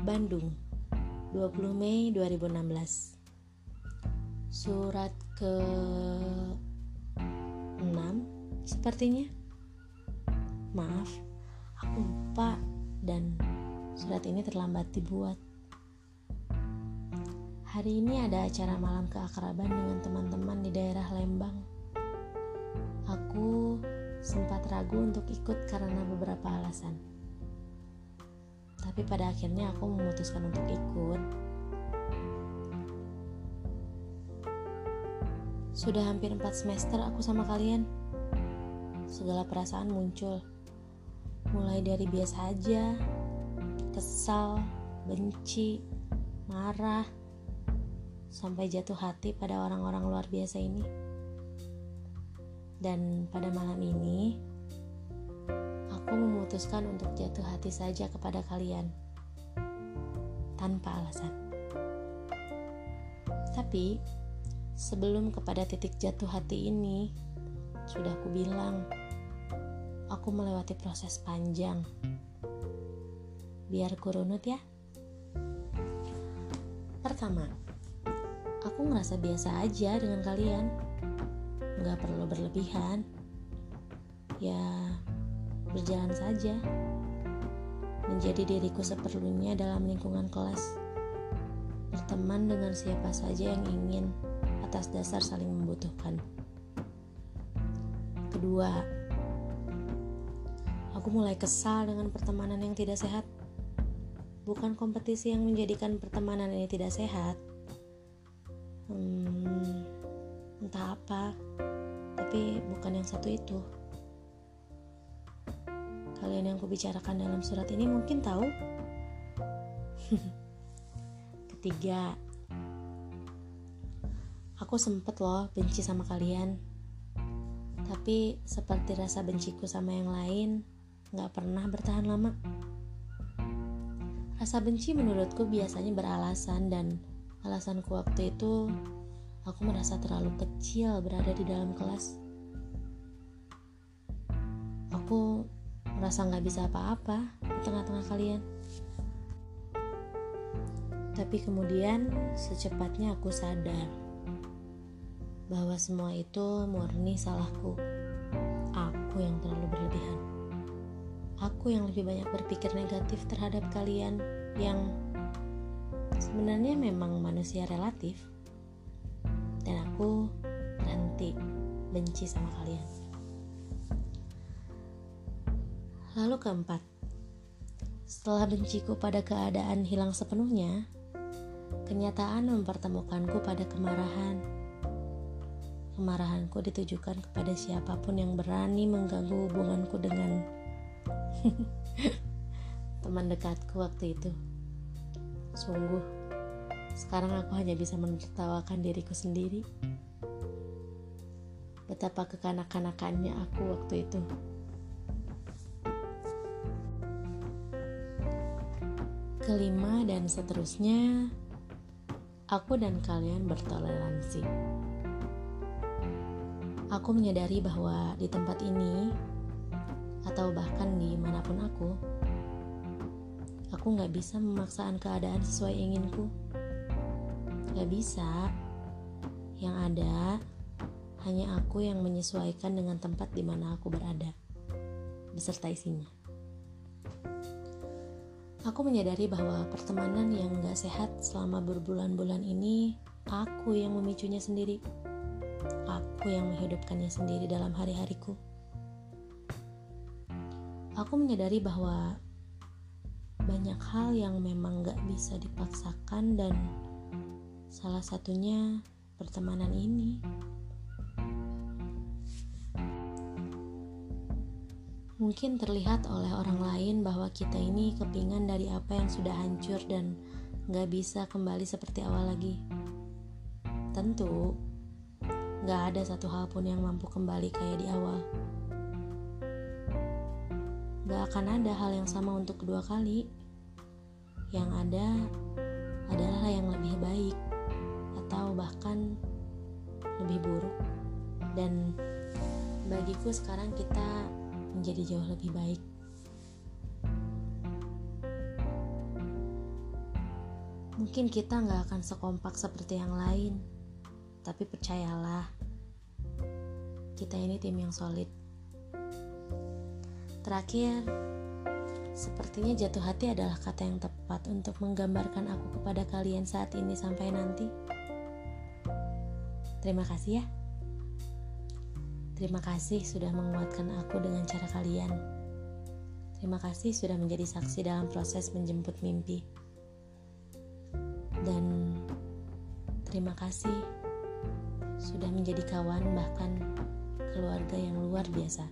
Bandung 20 Mei 2016 Surat ke 6 sepertinya. Maaf, aku lupa dan surat ini terlambat dibuat. Hari ini ada acara malam keakraban dengan teman-teman di daerah Lembang. Aku sempat ragu untuk ikut karena beberapa alasan tapi pada akhirnya aku memutuskan untuk ikut. Sudah hampir 4 semester aku sama kalian. Segala perasaan muncul. Mulai dari biasa aja, kesal, benci, marah, sampai jatuh hati pada orang-orang luar biasa ini. Dan pada malam ini, aku memutuskan untuk jatuh hati saja kepada kalian tanpa alasan. Tapi sebelum kepada titik jatuh hati ini, sudah ku bilang aku melewati proses panjang. Biar kurunut ya. Pertama, aku ngerasa biasa aja dengan kalian. Nggak perlu berlebihan. Ya, berjalan saja, menjadi diriku seperlunya dalam lingkungan kelas, berteman dengan siapa saja yang ingin atas dasar saling membutuhkan. Kedua, aku mulai kesal dengan pertemanan yang tidak sehat. Bukan kompetisi yang menjadikan pertemanan ini tidak sehat. Hmm, entah apa, tapi bukan yang satu itu. Kalian yang kubicarakan dalam surat ini mungkin tahu. Ketiga, aku sempet loh benci sama kalian. Tapi seperti rasa benciku sama yang lain, gak pernah bertahan lama. Rasa benci menurutku biasanya beralasan dan alasanku waktu itu aku merasa terlalu kecil berada di dalam kelas. Aku merasa nggak bisa apa-apa di tengah-tengah kalian. Tapi kemudian secepatnya aku sadar bahwa semua itu murni salahku. Aku yang terlalu berlebihan. Aku yang lebih banyak berpikir negatif terhadap kalian yang sebenarnya memang manusia relatif. Dan aku berhenti benci sama kalian. Lalu keempat, setelah benciku pada keadaan hilang sepenuhnya, kenyataan mempertemukanku pada kemarahan. Kemarahanku ditujukan kepada siapa pun yang berani mengganggu hubunganku dengan teman dekatku waktu itu. Sungguh, sekarang aku hanya bisa menertawakan diriku sendiri. Betapa kekanak-kanakannya aku waktu itu. Kelima dan seterusnya, aku dan kalian bertoleransi. Aku menyadari bahwa di tempat ini, atau bahkan di mana pun aku, aku gak bisa memaksaan keadaan sesuai inginku. Gak bisa. Yang ada hanya aku yang menyesuaikan dengan tempat di mana aku berada, beserta isinya. Aku menyadari bahwa pertemanan yang gak sehat selama berbulan-bulan ini, aku yang memicunya sendiri. Aku yang menghidupkannya sendiri dalam hari-hariku. Aku menyadari bahwa banyak hal yang memang gak bisa dipaksakan dan salah satunya pertemanan ini. Mungkin terlihat oleh orang lain bahwa kita ini kepingan dari apa yang sudah hancur dan gak bisa kembali seperti awal lagi. Tentu, gak ada satu hal pun yang mampu kembali kayak di awal. Gak akan ada hal yang sama untuk kedua kali. Yang ada adalah yang lebih baik atau bahkan lebih buruk. Dan bagiku sekarang kita menjadi jauh lebih baik. Mungkin kita nggak akan sekompak seperti yang lain, tapi percayalah, kita ini tim yang solid. Terakhir, sepertinya jatuh hati adalah kata yang tepat untuk menggambarkan aku kepada kalian saat ini sampai nanti. Terima kasih ya. Terima kasih sudah menguatkan aku dengan cara kalian. Terima kasih sudah menjadi saksi dalam proses menjemput mimpi. Dan terima kasih sudah menjadi kawan bahkan keluarga yang luar biasa.